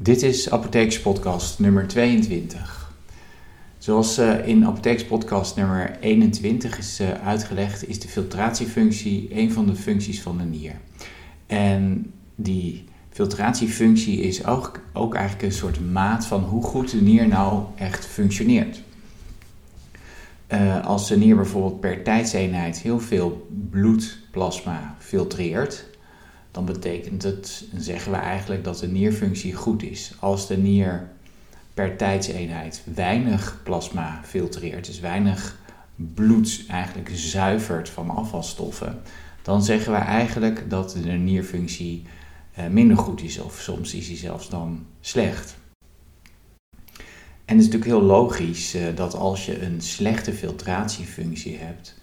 Dit is Apotheekspodcast nummer 22. Zoals uh, in Apotheekspodcast nummer 21 is uh, uitgelegd, is de filtratiefunctie een van de functies van de nier. En die filtratiefunctie is ook, ook eigenlijk een soort maat van hoe goed de nier nou echt functioneert. Uh, als de nier bijvoorbeeld per tijdseenheid heel veel bloedplasma filtreert, dan betekent het, zeggen we eigenlijk dat de nierfunctie goed is. Als de nier per tijdseenheid weinig plasma filtreert, dus weinig bloed eigenlijk zuivert van afvalstoffen, dan zeggen we eigenlijk dat de nierfunctie eh, minder goed is of soms is die zelfs dan slecht. En het is natuurlijk heel logisch eh, dat als je een slechte filtratiefunctie hebt,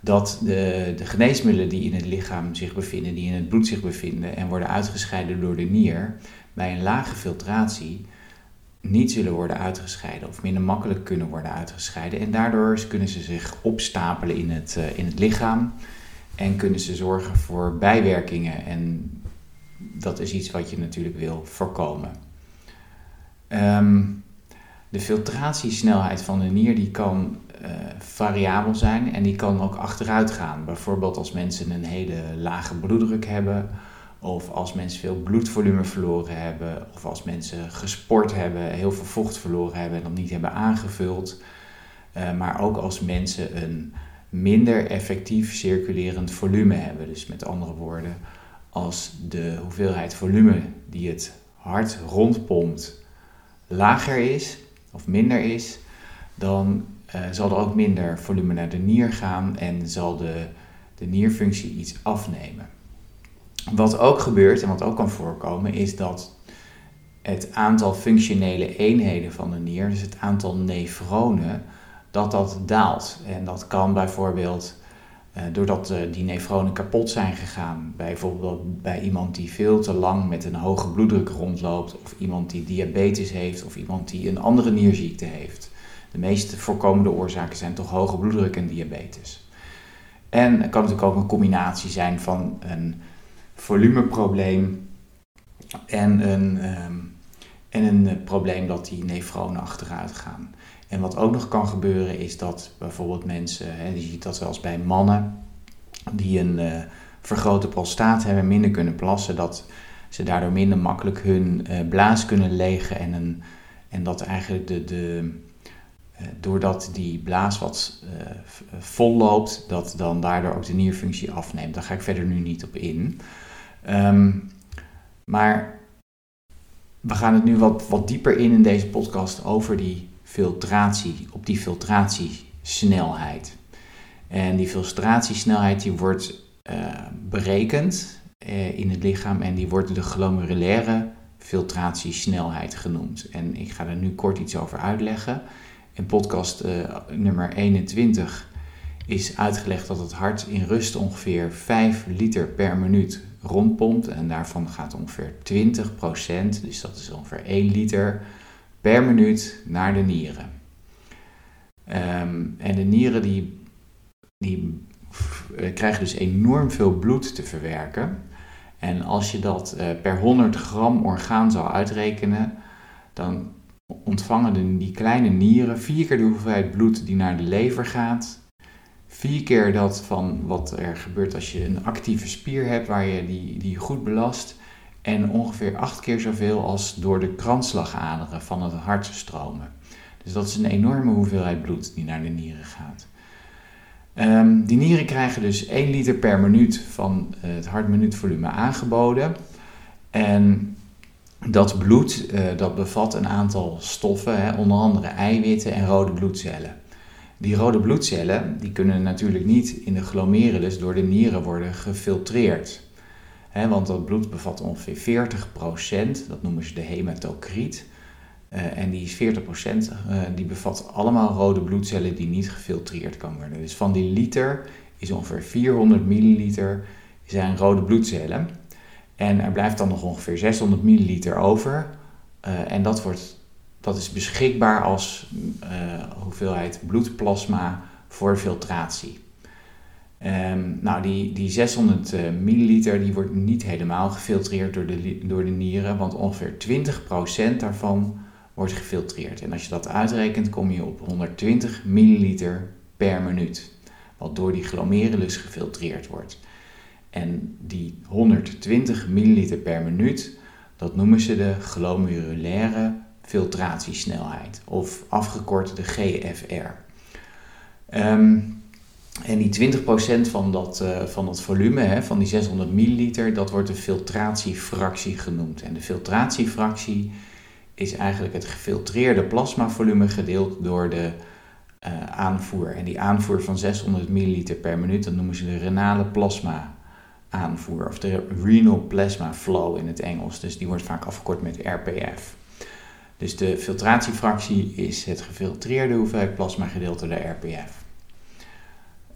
dat de, de geneesmiddelen die in het lichaam zich bevinden, die in het bloed zich bevinden en worden uitgescheiden door de nier, bij een lage filtratie niet zullen worden uitgescheiden of minder makkelijk kunnen worden uitgescheiden. En daardoor kunnen ze zich opstapelen in het, uh, in het lichaam en kunnen ze zorgen voor bijwerkingen. En dat is iets wat je natuurlijk wil voorkomen. Um, de filtratiesnelheid van de nier die kan uh, variabel zijn en die kan ook achteruit gaan. Bijvoorbeeld als mensen een hele lage bloeddruk hebben, of als mensen veel bloedvolume verloren hebben, of als mensen gesport hebben, heel veel vocht verloren hebben en dat niet hebben aangevuld. Uh, maar ook als mensen een minder effectief circulerend volume hebben. Dus met andere woorden, als de hoeveelheid volume die het hart rondpompt lager is of minder is, dan uh, zal er ook minder volume naar de nier gaan en zal de, de nierfunctie iets afnemen. Wat ook gebeurt en wat ook kan voorkomen, is dat het aantal functionele eenheden van de nier, dus het aantal nefronen, dat dat daalt. En dat kan bijvoorbeeld uh, doordat uh, die nefronen kapot zijn gegaan. Bijvoorbeeld bij iemand die veel te lang met een hoge bloeddruk rondloopt, of iemand die diabetes heeft, of iemand die een andere nierziekte heeft. De meest voorkomende oorzaken zijn toch hoge bloeddruk en diabetes. En het kan natuurlijk ook een combinatie zijn van een volumeprobleem en een, um, en een uh, probleem dat die nefronen achteruit gaan. En wat ook nog kan gebeuren is dat bijvoorbeeld mensen, hè, je ziet dat zelfs bij mannen die een uh, vergrote prostaat hebben, minder kunnen plassen, dat ze daardoor minder makkelijk hun uh, blaas kunnen legen en, een, en dat eigenlijk de, de, doordat die blaas wat vol loopt, dat dan daardoor ook de nierfunctie afneemt. Daar ga ik verder nu niet op in. Um, maar we gaan het nu wat, wat dieper in in deze podcast over die filtratie, op die filtratiesnelheid. En die filtratiesnelheid die wordt uh, berekend uh, in het lichaam en die wordt de glomerulaire filtratiesnelheid genoemd. En ik ga er nu kort iets over uitleggen. In podcast uh, nummer 21 is uitgelegd dat het hart in rust ongeveer 5 liter per minuut rondpompt. En daarvan gaat ongeveer 20%, dus dat is ongeveer 1 liter, per minuut naar de nieren. Um, en de nieren die, die uh, krijgen dus enorm veel bloed te verwerken. En als je dat uh, per 100 gram orgaan zou uitrekenen, dan ontvangen de, die kleine nieren vier keer de hoeveelheid bloed die naar de lever gaat. Vier keer dat van wat er gebeurt als je een actieve spier hebt waar je die, die goed belast. En ongeveer acht keer zoveel als door de kransslagaderen van het hart stromen. Dus dat is een enorme hoeveelheid bloed die naar de nieren gaat. Um, die nieren krijgen dus 1 liter per minuut van het hartminuutvolume aangeboden. En dat bloed uh, dat bevat een aantal stoffen, hè, onder andere eiwitten en rode bloedcellen. Die rode bloedcellen die kunnen natuurlijk niet in de glomerulus door de nieren worden gefiltreerd. Want dat bloed bevat ongeveer 40%, dat noemen ze de hematocriet. Uh, en die 40% uh, die bevat allemaal rode bloedcellen die niet gefiltreerd kan worden. Dus van die liter is ongeveer 400 milliliter zijn rode bloedcellen. En er blijft dan nog ongeveer 600 milliliter over. Uh, en dat, wordt, dat is beschikbaar als hoeveelheid bloedplasma voor filtratie. Um, nou, die, die 600 uh, milliliter die wordt niet helemaal gefiltreerd door de, door de nieren, want ongeveer 20% daarvan wordt gefiltreerd. En als je dat uitrekent, kom je op 120 milliliter per minuut, wat door die glomerulus gefiltreerd wordt. En die 120 milliliter per minuut, dat noemen ze de glomerulaire filtratiesnelheid, of afgekort de GFR. Um, en die 20% van dat, uh, van dat volume, hè, van die 600 milliliter, dat wordt de filtratiefractie genoemd. En de filtratiefractie is eigenlijk het gefiltreerde plasmavolume gedeeld door de uh, aanvoer. En die aanvoer van 600 milliliter per minuut, dat noemen ze de renale plasma aanvoer. Of de renal plasma flow in het Engels. Dus die wordt vaak afgekort met RPF. Dus de filtratiefractie is het gefiltreerde hoeveelheid plasma gedeeld door de RPF.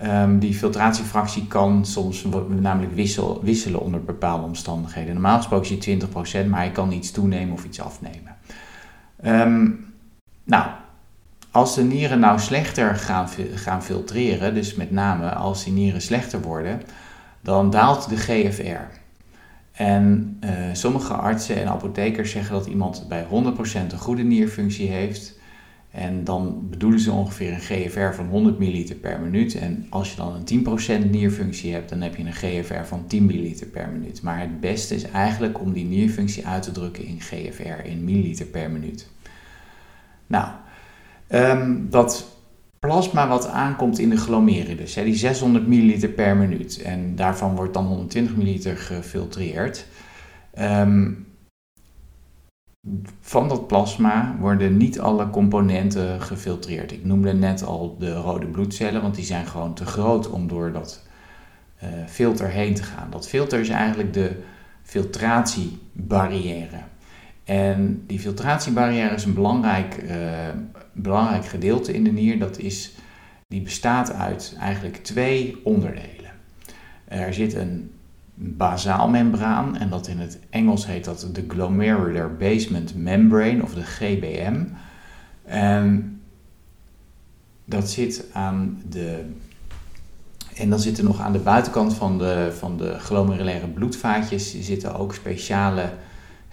Um, die filtratiefractie kan soms namelijk wissel, wisselen onder bepaalde omstandigheden. Normaal gesproken zie je 20%, maar hij kan iets toenemen of iets afnemen. Um, nou, als de nieren nou slechter gaan, gaan filtreren, dus met name als die nieren slechter worden, dan daalt de GFR. En uh, sommige artsen en apothekers zeggen dat iemand bij 100% een goede nierfunctie heeft en dan bedoelen ze ongeveer een GFR van 100 ml per minuut. En als je dan een 10% nierfunctie hebt, dan heb je een GFR van 10 ml per minuut. Maar het beste is eigenlijk om die nierfunctie uit te drukken in GFR, in milliliter per minuut. Nou, dat plasma wat aankomt in de glomerulus, hè, die 600 ml per minuut. En daarvan wordt dan 120 ml gefiltreerd. Um, van dat plasma worden niet alle componenten gefiltreerd. Ik noemde net al de rode bloedcellen, want die zijn gewoon te groot om door dat uh, filter heen te gaan. Dat filter is eigenlijk de filtratiebarrière. En die filtratiebarrière is een belangrijk, uh, belangrijk gedeelte in de nier. Dat is, die bestaat uit eigenlijk twee onderdelen. Er zit een basaalmembraan. En dat in het Engels heet dat de Glomerular Basement Membrane of de GBM. En dat zit aan de. En dan zitten nog aan de buitenkant van de, van de glomerulaire bloedvaatjes zitten ook speciale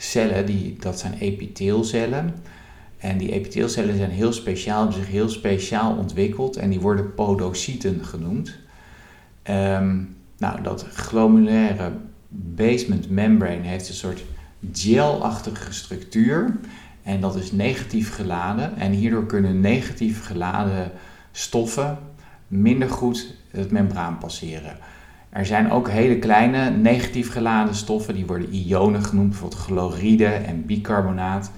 cellen, die, dat zijn epiteelcellen. En die epiteelcellen zijn heel speciaal, hebben zich heel speciaal ontwikkeld en die worden podocyten genoemd. Um, nou, dat glomerulaire basement membrane heeft een soort gelachtige structuur. En dat is negatief geladen. En hierdoor kunnen negatief geladen stoffen minder goed het membraan passeren. Er zijn ook hele kleine negatief geladen stoffen, die worden ionen genoemd, bijvoorbeeld chloride en bicarbonaat.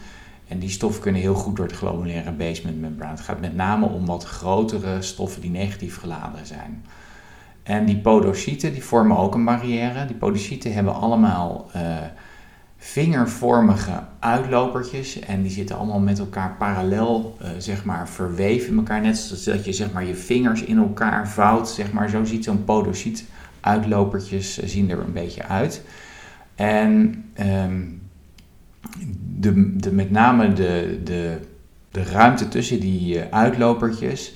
En die stoffen kunnen heel goed door het glomerulaire basement membraan. Het gaat met name om wat grotere stoffen die negatief geladen zijn. En die podocyten die vormen ook een barrière. Die podocyten hebben allemaal uh, vingervormige uitlopertjes en die zitten allemaal met elkaar parallel, uh, zeg maar, verweven in elkaar. Net zoals dat je zeg maar, je vingers in elkaar vouwt, zeg maar. Zo ziet zo'n podocyt uitlopertjes zien er een beetje uit. En um, de, de, met name de, de, de ruimte tussen die uitlopertjes,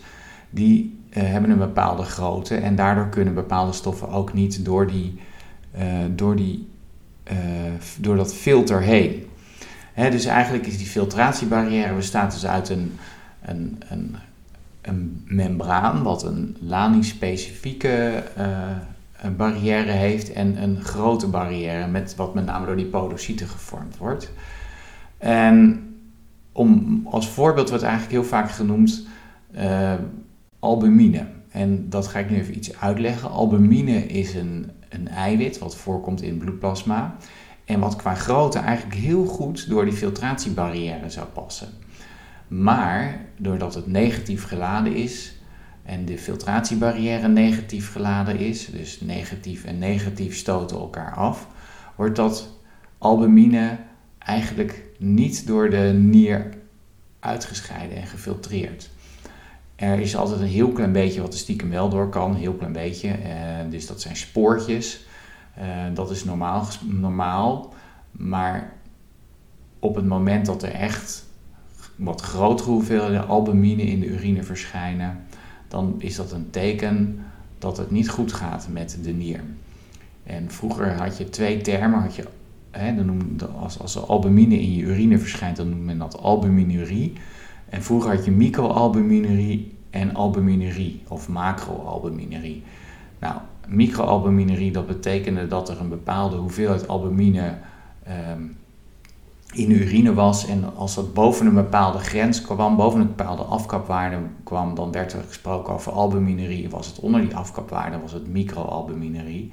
die uh, hebben een bepaalde grootte en daardoor kunnen bepaalde stoffen ook niet door, die, uh, door, die, door dat filter heen. Dus eigenlijk is die filtratiebarrière bestaat dus uit een, een, een, een membraan wat een ladingspecifieke barrière heeft en een grote barrière met wat met name door die podocyten gevormd wordt. En om, als voorbeeld wordt eigenlijk heel vaak genoemd albumine. En dat ga ik nu even iets uitleggen. Albumine is een, een eiwit wat voorkomt in bloedplasma. En wat qua grootte eigenlijk heel goed door die filtratiebarrière zou passen. Maar doordat het negatief geladen is en de filtratiebarrière negatief geladen is, dus negatief en negatief stoten elkaar af, wordt dat albumine eigenlijk niet door de nier uitgescheiden en gefiltreerd. Er is altijd een heel klein beetje wat er stiekem wel door kan, heel klein beetje. Uh, dus dat zijn spoortjes. Uh, dat is normaal, normaal. Maar op het moment dat er echt wat grotere hoeveelheden albumine in de urine verschijnen, dan is dat een teken dat het niet goed gaat met de nier. En vroeger had je twee termen. Had je, hè, dan noemde, als, als er albumine in je urine verschijnt, dan noemt men dat albuminurie. En vroeger had je microalbuminurie en albuminurie of macroalbuminurie. Nou, microalbuminurie, dat betekende dat er een bepaalde hoeveelheid albumine ehm, in urine was. En als dat boven een bepaalde grens kwam, boven een bepaalde afkapwaarde kwam, dan werd er gesproken over albuminurie. Was het onder die afkapwaarde, was het microalbuminurie.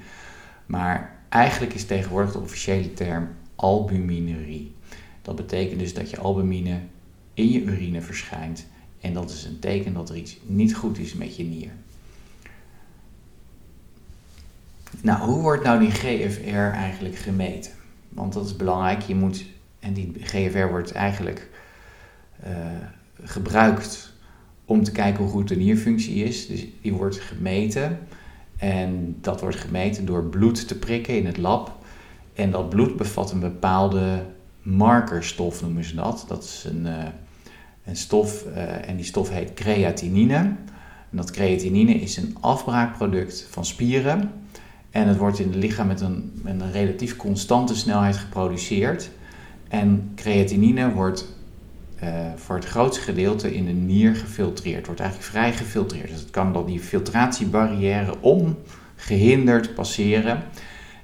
Maar eigenlijk is tegenwoordig de officiële term albuminurie. Dat betekent dus dat je albumine in je urine verschijnt. En dat is een teken dat er iets niet goed is met je nier. Nou, hoe wordt nou die GFR eigenlijk gemeten? Want dat is belangrijk. Je moet, en die GFR wordt eigenlijk uh, gebruikt om te kijken hoe goed de nierfunctie is. Dus die wordt gemeten. En dat wordt gemeten door bloed te prikken in het lab. En dat bloed bevat een bepaalde markerstof, noemen ze dat. Dat is een, uh, een stof uh, en die stof heet creatinine. En dat creatinine is een afbraakproduct van spieren. En het wordt in het lichaam met een, met een relatief constante snelheid geproduceerd. En creatinine wordt uh, voor het grootste gedeelte in de nier gefiltreerd. Wordt eigenlijk vrij gefiltreerd. Dus het kan dan die filtratiebarrière ongehinderd passeren.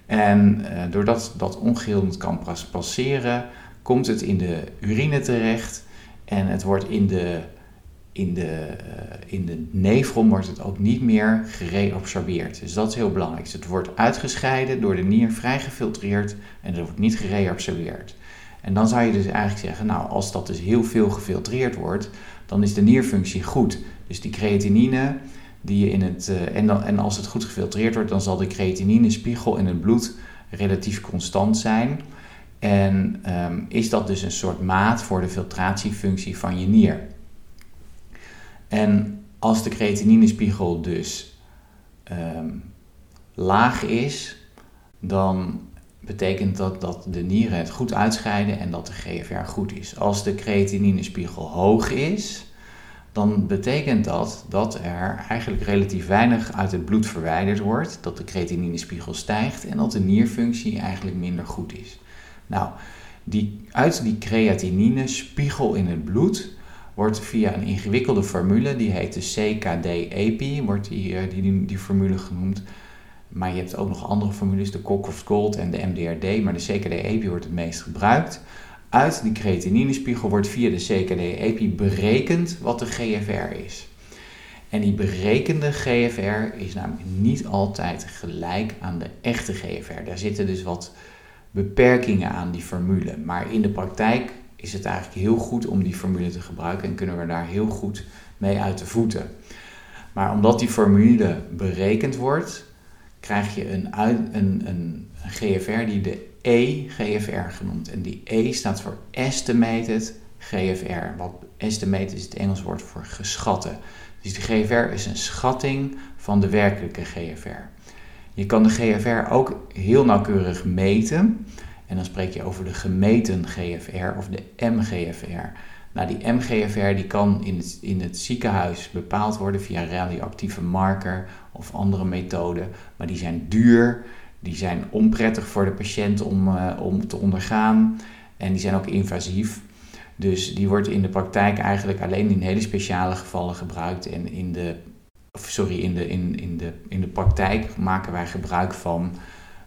En uh, doordat dat ongehinderd kan passeren, komt het in de urine terecht. En het wordt in de in de, uh, in de nefron wordt het ook niet meer gereabsorbeerd. Dus dat is heel belangrijk. Dus het wordt uitgescheiden door de nier, vrij gefiltreerd en het wordt niet gereabsorbeerd. En dan zou je dus eigenlijk zeggen, nou als dat dus heel veel gefiltreerd wordt, dan is de nierfunctie goed. Dus die creatinine, die je in het, uh, en, dan, en als het goed gefiltreerd wordt, dan zal de creatininespiegel in het bloed relatief constant zijn. En um, is dat dus een soort maat voor de filtratiefunctie van je nier. En als de creatininespiegel dus um, laag is, dan betekent dat dat de nieren het goed uitscheiden en dat de GFR goed is. Als de creatininespiegel hoog is, dan betekent dat dat er eigenlijk relatief weinig uit het bloed verwijderd wordt, dat de creatininespiegel stijgt en dat de nierfunctie eigenlijk minder goed is. Nou, die, uit die creatininespiegel in het bloed wordt via een ingewikkelde formule, die heet de CKD-EPI, wordt die, die, formule genoemd. Maar je hebt ook nog andere formules, de Cockcroft Gold en de MDRD, maar de CKD-EPI wordt het meest gebruikt. Uit die creatininespiegel wordt via de CKD-EPI berekend wat de GFR is. En die berekende GFR is namelijk niet altijd gelijk aan de echte GFR. Daar zitten dus wat beperkingen aan die formule. Maar in de praktijk is het eigenlijk heel goed om die formule te gebruiken en kunnen we daar heel goed mee uit de voeten. Maar omdat die formule berekend wordt, krijg je een, een, een, GFR die de E-GFR genoemd. En die E staat voor Estimated GFR. Wat estimated is het Engels woord voor geschatte. Dus de GFR is een schatting van de werkelijke GFR. Je kan de GFR ook heel nauwkeurig meten. En dan spreek je over de gemeten GFR of de MGFR. Nou, die MGFR die kan in in het ziekenhuis bepaald worden via radioactieve marker of andere methoden. Maar die zijn duur, die zijn onprettig voor de patiënt om, uh, om te ondergaan en die zijn ook invasief. Dus die wordt in de praktijk eigenlijk alleen in hele speciale gevallen gebruikt. En in de, sorry, in de, in, in de, in de praktijk maken wij gebruik van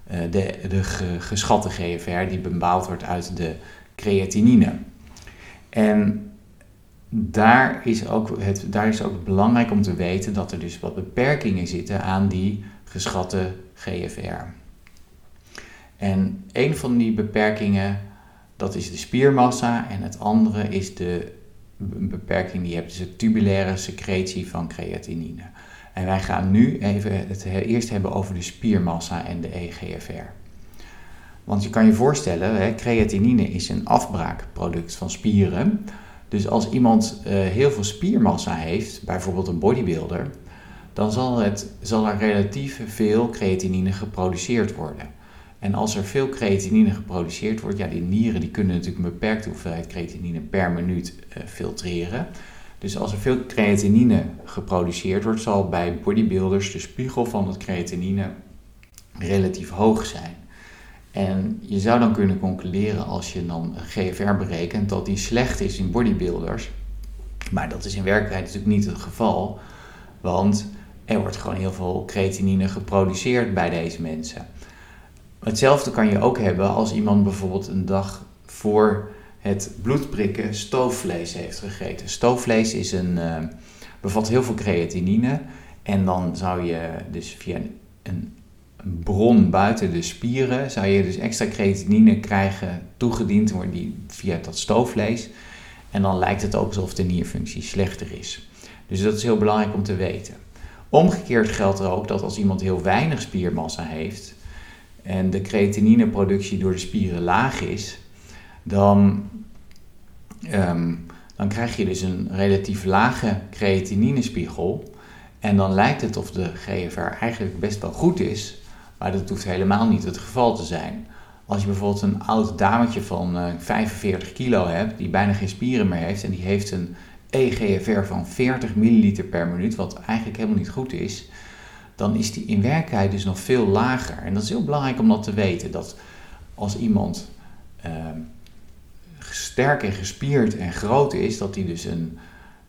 eh, de, de geschatte GFR die bepaald wordt uit de creatinine. En daar is, ook het, daar is ook belangrijk om te weten dat er dus wat beperkingen zitten aan die geschatte GFR. En een van die beperkingen, dat is de spiermassa en het andere is de beperking die je hebt, dus de tubulaire secretie van creatinine. En wij gaan nu even het eerst hebben over de spiermassa en de EGFR. Want je kan je voorstellen, creatinine is een afbraakproduct van spieren. Dus als iemand uh, heel veel spiermassa heeft, bijvoorbeeld een bodybuilder, dan zal, het, zal er relatief veel creatinine geproduceerd worden. En als er veel creatinine geproduceerd wordt, ja, die nieren die kunnen natuurlijk een beperkte hoeveelheid creatinine per minuut uh, filtreren. Dus als er veel creatinine geproduceerd wordt, zal bij bodybuilders de spiegel van het creatinine relatief hoog zijn. En je zou dan kunnen concluderen als je dan GFR berekent dat die slecht is in bodybuilders. Maar dat is in werkelijkheid natuurlijk niet het geval, want er wordt gewoon heel veel creatinine geproduceerd bij deze mensen. Hetzelfde kan je ook hebben als iemand bijvoorbeeld een dag voor het bloedprikken stoofvlees heeft gegeten. Stoofvlees is een, uh, bevat heel veel creatinine en dan zou je dus via een, bron buiten de spieren, zou je dus extra creatinine krijgen toegediend die, via dat stoofvlees. En dan lijkt het ook alsof de nierfunctie slechter is. Dus dat is heel belangrijk om te weten. Omgekeerd geldt er ook dat als iemand heel weinig spiermassa heeft en de creatinineproductie door de spieren laag is, dan, um, dan krijg je dus een relatief lage creatininespiegel. En dan lijkt het of de GFR eigenlijk best wel goed is, maar dat hoeft helemaal niet het geval te zijn. Als je bijvoorbeeld een oud dametje van uh, eh, 45 kilo hebt, die bijna geen spieren meer heeft en die heeft een EGFR van 40 milliliter per minuut, wat eigenlijk helemaal niet goed is, dan is die in werkelijkheid dus nog veel lager. En dat is heel belangrijk om dat te weten, dat als iemand uh, sterk en gespierd en groot is, dat hij dus een,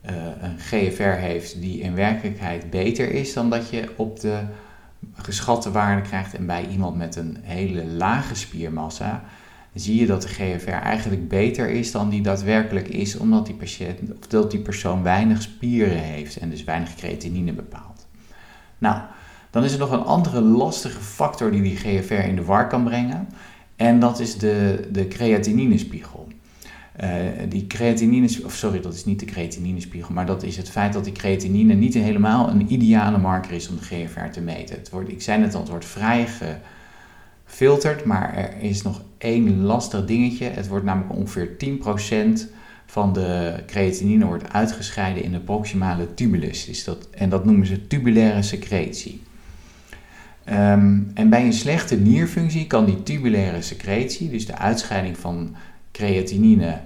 uh, een GFR heeft die in werkelijkheid beter is dan dat je op de geschatte waarde krijgt. En bij iemand met een hele lage spiermassa zie je dat de GFR eigenlijk beter is dan die daadwerkelijk is, omdat die, patiënt, of dat die persoon weinig spieren heeft en dus weinig creatinine bepaalt. Nou, dan is er nog een andere lastige factor die die GFR in de war kan brengen. En dat is de, de creatininespiegel. Uh, die creatinine, of sorry, dat is niet de creatininespiegel, maar dat is het feit dat die creatinine niet helemaal een ideale marker is om de GFR te meten. Het wordt, ik zei net al, het wordt vrij gefilterd, maar er is nog één lastig dingetje. Het wordt namelijk ongeveer 10% van de creatinine wordt uitgescheiden in de proximale tubulus. Dus dat, en dat noemen ze tubulaire secretie. Um, en bij een slechte nierfunctie kan die tubulaire secretie, dus de uitscheiding van creatinine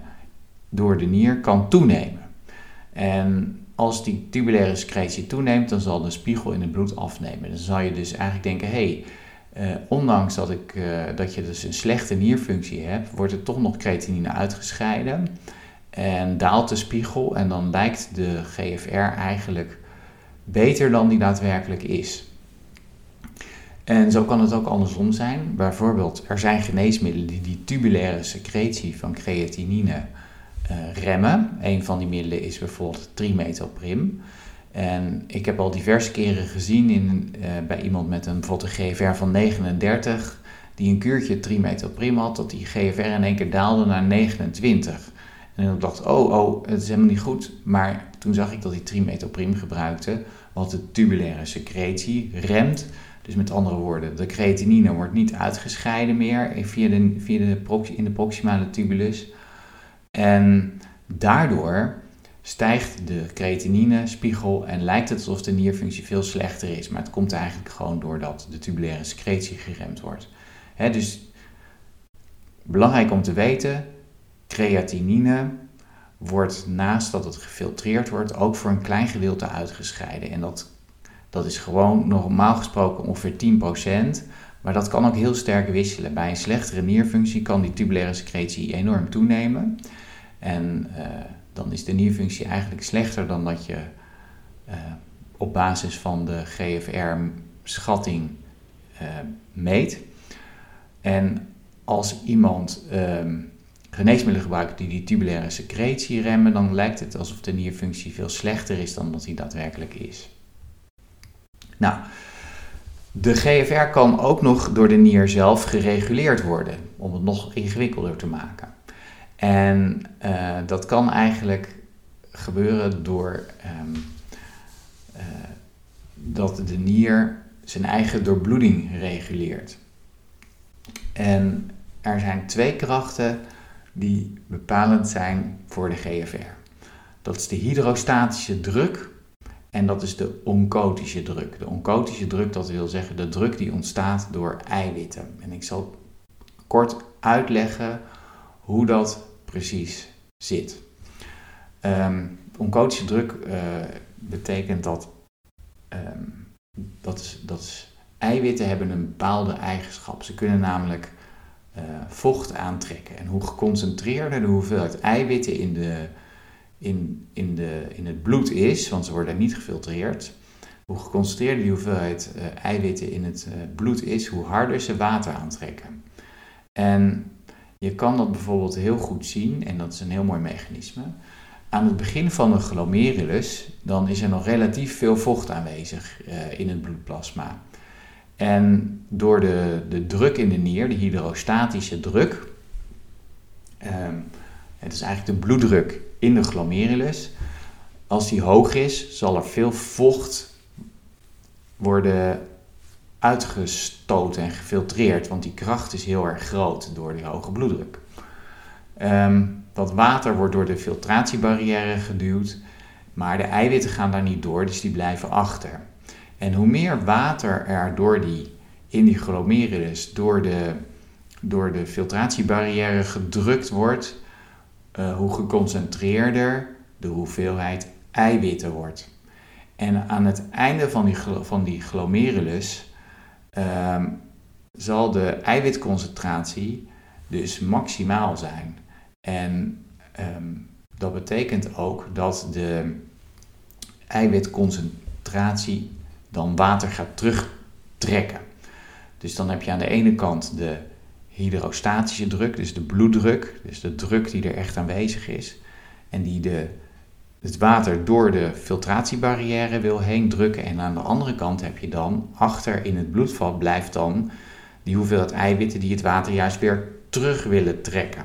door de nier, kan toenemen. En als die tubulaire secretie toeneemt, dan zal de spiegel in het bloed afnemen. Dan zal je dus eigenlijk denken, hé, hey, uh, ondanks dat, ik, uh, dat je dus een slechte nierfunctie hebt, wordt er toch nog creatinine uitgescheiden. En daalt de spiegel en dan lijkt de GFR eigenlijk beter dan die daadwerkelijk is. En zo kan het ook andersom zijn. Bijvoorbeeld, er zijn geneesmiddelen die die tubulaire secretie van creatinine uh, remmen. Een van die middelen is bijvoorbeeld trimethoprim. En ik heb al diverse keren gezien in, uh, bij iemand met een, bijvoorbeeld GFR van 39, die een kuurtje trimethoprim had, dat die GFR in één keer daalde naar 29. En ik dacht, oh, oh, het is helemaal niet goed. Maar toen zag ik dat hij trimethoprim gebruikte, wat de tubulaire secretie remt. Dus met andere woorden, de creatinine wordt niet uitgescheiden meer via de, via de in de proximale tubulus. En daardoor stijgt de creatinine-spiegel en lijkt het alsof de nierfunctie veel slechter is. Maar het komt eigenlijk gewoon doordat de tubulaire secretie geremd wordt. dus belangrijk om te weten, creatinine wordt naast dat het gefiltreerd wordt ook voor een klein gedeelte uitgescheiden. En dat dat is gewoon normaal gesproken ongeveer 10%. Maar dat kan ook heel sterk wisselen. Bij een slechtere nierfunctie kan die tubulaire secretie enorm toenemen. En uh, dan is de nierfunctie eigenlijk slechter dan dat je uh, op basis van de GFR-schatting eh, meet. En als iemand um, geneesmiddelen gebruikt die die tubulaire secretie remmen, dan lijkt het alsof de nierfunctie veel slechter is dan dat die daadwerkelijk is. Nou, de GFR kan ook nog door de nier zelf gereguleerd worden, om het nog ingewikkelder te maken. En uh, dat kan eigenlijk gebeuren door um, uh, dat de nier zijn eigen doorbloeding reguleert. En er zijn twee krachten die bepalend zijn voor de GFR. Dat is de hydrostatische druk en dat is de oncotische druk. De oncotische druk, dat wil zeggen de druk die ontstaat door eiwitten. En ik zal kort uitleggen hoe dat precies zit. Um, oncotische druk uh, betekent dat, um, dat, is, dat eiwitten hebben een bepaalde eigenschap. Ze kunnen namelijk uh, vocht aantrekken. En hoe geconcentreerder de hoeveelheid eiwitten in, de, in, in, de, in het bloed is, want ze worden niet gefiltreerd, hoe geconcentreerder die hoeveelheid uh, eiwitten in het bloed is, hoe harder ze water aantrekken. En je kan dat bijvoorbeeld heel goed zien, en dat is een heel mooi mechanisme. Aan het begin van de glomerulus, dan is er nog relatief veel vocht aanwezig uh, in het bloedplasma. En door de, de druk in de nier, de hydrostatische druk, um, het is eigenlijk de bloeddruk in de glomerulus, als die hoog is, zal er veel vocht worden uitgestoten en gefiltreerd, want die kracht is heel erg groot door die hoge bloeddruk. Um, dat water wordt door de filtratiebarrière geduwd, maar de eiwitten gaan daar niet door, dus die blijven achter. En hoe meer water er door die, in die glomerulus door de, door de filtratiebarrière gedrukt wordt, uh, hoe geconcentreerder de hoeveelheid eiwitten wordt. En aan het einde van die, van die glomerulus um, zal de eiwitconcentratie dus maximaal zijn. En um, dat betekent ook dat de eiwitconcentratie dan water gaat terugtrekken. Dus dan heb je aan de ene kant de hydrostatische druk, dus de bloeddruk, dus de druk die er echt aanwezig is, en die de het water door de filtratiebarrière wil heen drukken. En aan de andere kant heb je dan, achter in het bloedvat blijft dan die hoeveelheid eiwitten die het water juist weer terug willen trekken.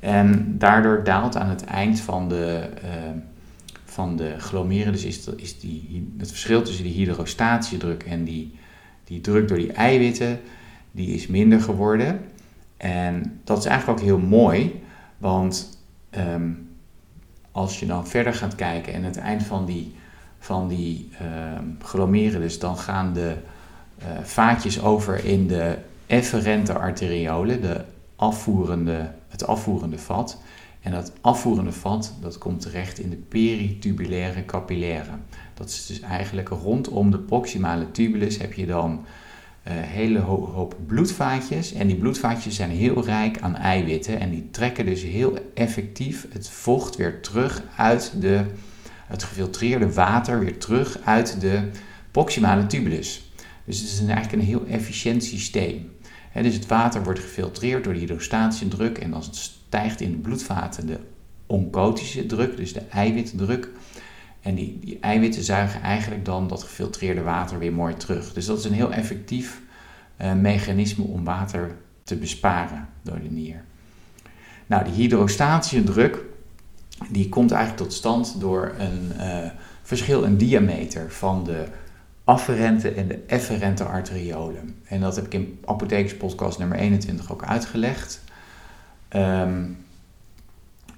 En daardoor daalt aan het eind van de, uh, van de glomerulus is, is die, het verschil tussen die hydrostatische druk en die, die druk door die eiwitten, die is minder geworden. En dat is eigenlijk ook heel mooi, want um, als je dan verder gaat kijken en het eind van die, van die uh, dus dan gaan de uh, vaatjes over in de efferente arteriolen, de afvoerende, het afvoerende vat. En dat afvoerende vat, dat komt terecht in de peritubulaire capillaire. Dat is dus eigenlijk rondom de proximale tubulus heb je dan uh, hele hoop bloedvaatjes. En die bloedvaatjes zijn heel rijk aan eiwitten. En die trekken dus heel effectief het vocht weer terug uit de, het gefiltreerde water weer terug uit de proximale tubulus. Dus het is eigenlijk een heel efficiënt systeem. dus het water wordt gefiltreerd door de hydrostatische druk en dan stijgt in de bloedvaten de oncotische druk, dus de eiwitdruk. En die, die eiwitten zuigen eigenlijk dan dat gefiltreerde water weer mooi terug. Dus dat is een heel effectief uh, mechanisme om water te besparen door de nier. Nou, die hydrostatische druk die komt eigenlijk tot stand door een uh, verschil in diameter van de afferente en de efferente arteriolen. En dat heb ik in apothekerspodcast nummer 21 ook uitgelegd. Um,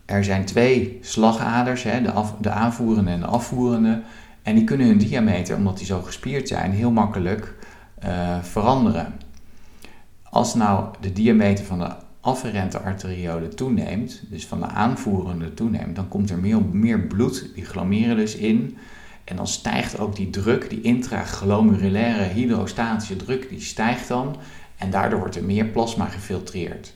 er zijn twee slagaders, hè, de, de aanvoerende en de afvoerende. En die kunnen hun diameter, omdat die zo gespierd zijn, heel makkelijk uh, veranderen. Als nou de diameter van de afferente arteriole toeneemt, dus van de aanvoerende toeneemt, dan komt er meer, meer bloed, die glomerulus in. En dan stijgt ook die druk, die intraglomerulaire hydrostatische druk, die stijgt dan. En daardoor wordt er meer plasma gefiltreerd.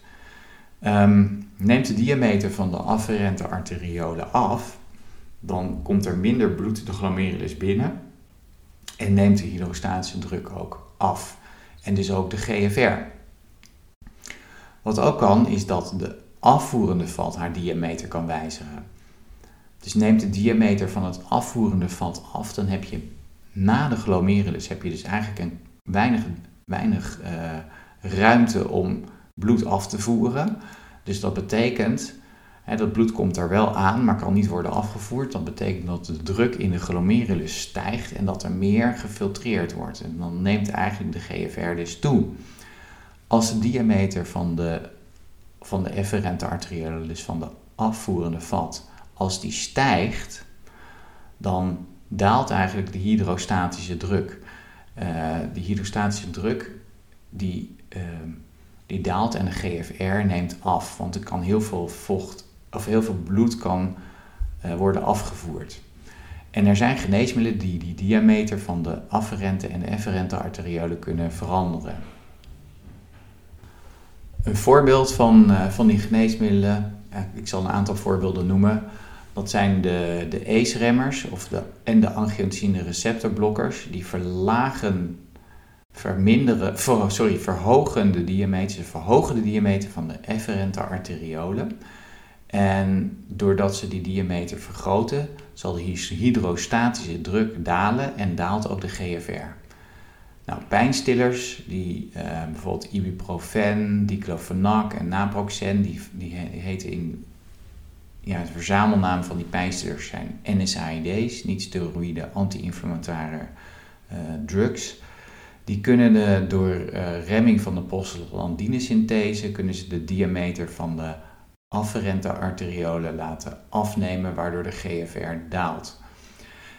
Um, neemt de diameter van de afferente arteriolen af, dan komt er minder bloed de glomerulus binnen en neemt de hydrostatische druk ook af. En dus ook de GFR. Wat ook kan, is dat de afvoerende vat haar diameter kan wijzigen. Dus neemt de diameter van het afvoerende vat af, dan heb je na de glomerulus heb je dus eigenlijk een weinig, weinig uh, ruimte om bloed af te voeren. Dus dat betekent, hè, dat bloed komt er wel aan, maar kan niet worden afgevoerd. Dat betekent dat de druk in de glomerulus stijgt en dat er meer gefiltreerd wordt. En dan neemt eigenlijk de GFR dus toe. Als de diameter van de, van de efferente arteriolen, dus van de afvoerende vat, als die stijgt, dan daalt eigenlijk de hydrostatische druk. Uh, die hydrostatische druk die, uh, die daalt en de GFR neemt af. Want er kan heel veel vocht of heel veel bloed kan worden afgevoerd. En er zijn geneesmiddelen die die diameter van de afferente en de efferente arteriolen kunnen veranderen. Een voorbeeld van, uh, van die geneesmiddelen, ik zal een aantal voorbeelden noemen. Dat zijn de, de ACE-remmers of de, en de angiotensine receptorblokkers. Die verlagen, verminderen, sorry, verhogen de diameter, verhogen de diameter van de efferente arteriolen. En doordat ze die diameter vergroten, zal de hydrostatische druk dalen en daalt ook de GFR. Nou, pijnstillers, die, uh, bijvoorbeeld ibuprofen, diclofenac en naproxen, die, die heten in ja, de verzamelnaam van die pijnstillers zijn NSAID's, niet-steroïde anti-inflammatoire uh, drugs. Die kunnen door uh, remming van de prostaglandinesynthese kunnen ze de diameter van de afferente arteriolen laten afnemen, waardoor de GFR daalt.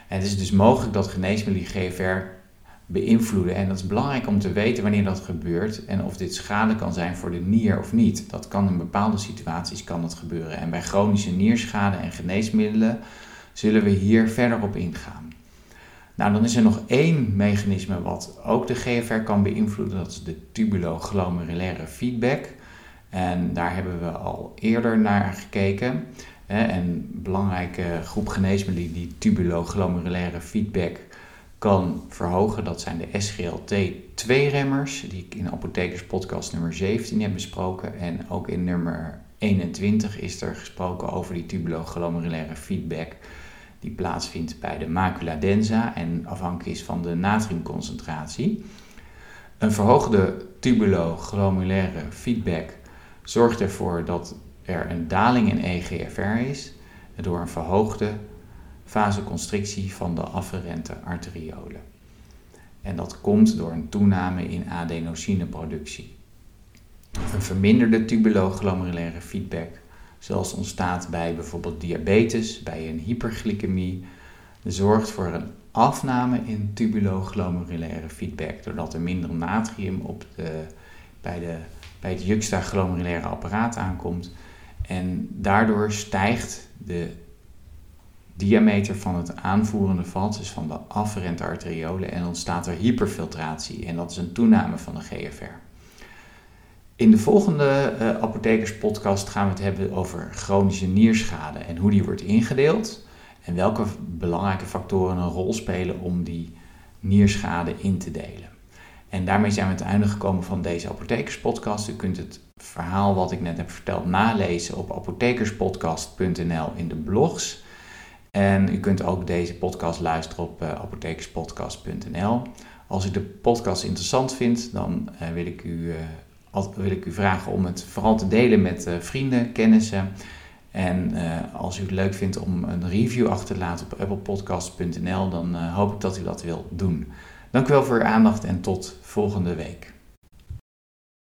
Het is dus mogelijk dat geneesmiddelen GFR beïnvloeden. En dat is belangrijk om te weten wanneer dat gebeurt en of dit schade kan zijn voor de nier of niet. Dat kan in bepaalde situaties kan dat gebeuren. En bij chronische nierschade en geneesmiddelen zullen we hier verder op ingaan. Nou, dan is er nog één mechanisme wat ook de GFR kan beïnvloeden. Dat is de tubuloglomerulaire feedback. En daar hebben we al eerder naar gekeken. En een belangrijke groep geneesmiddelen die tubuloglomerulaire feedback kan verhogen. Dat zijn de SGLT2-remmers, die ik in Apothekers podcast nummer 17 heb besproken. En ook in nummer 21 is er gesproken over die tubuloglomerulaire feedback die plaatsvindt bij de macula densa en afhankelijk is van de natriumconcentratie. Een verhoogde tubuloglomerulaire feedback zorgt ervoor dat er een daling in EGFR is door een verhoogde vasoconstrictie van de afferente arteriolen. En dat komt door een toename in adenosineproductie. Een verminderde tubuloglomerulaire feedback, zoals ontstaat bij bijvoorbeeld diabetes, bij een hyperglycemie, zorgt voor een afname in tubuloglomerulaire feedback, doordat er minder natrium op de, bij, de, bij het juxtaglomerulaire apparaat aankomt. En daardoor stijgt de diameter van het aanvoerende vat, dus van de afferente arteriolen, en ontstaat er hyperfiltratie. En dat is een toename van de GFR. In de volgende uh, apothekerspodcast gaan we het hebben over chronische nierschade en hoe die wordt ingedeeld. En welke belangrijke factoren een rol spelen om die nierschade in te delen. En daarmee zijn we het einde gekomen van deze apothekerspodcast. U kunt het verhaal wat ik net heb verteld nalezen op apothekerspodcast.nl in de blogs. En u kunt ook deze podcast luisteren op uh, apothekerspodcast.nl. Als u de podcast interessant vindt, dan uh, wil, ik u, wil ik u vragen om het vooral te delen met vrienden, kennissen. En als u het leuk vindt om een review achter te laten op applepodcast.nl, dan hoop ik dat u dat wilt doen. Dank u wel voor uw aandacht en tot volgende week.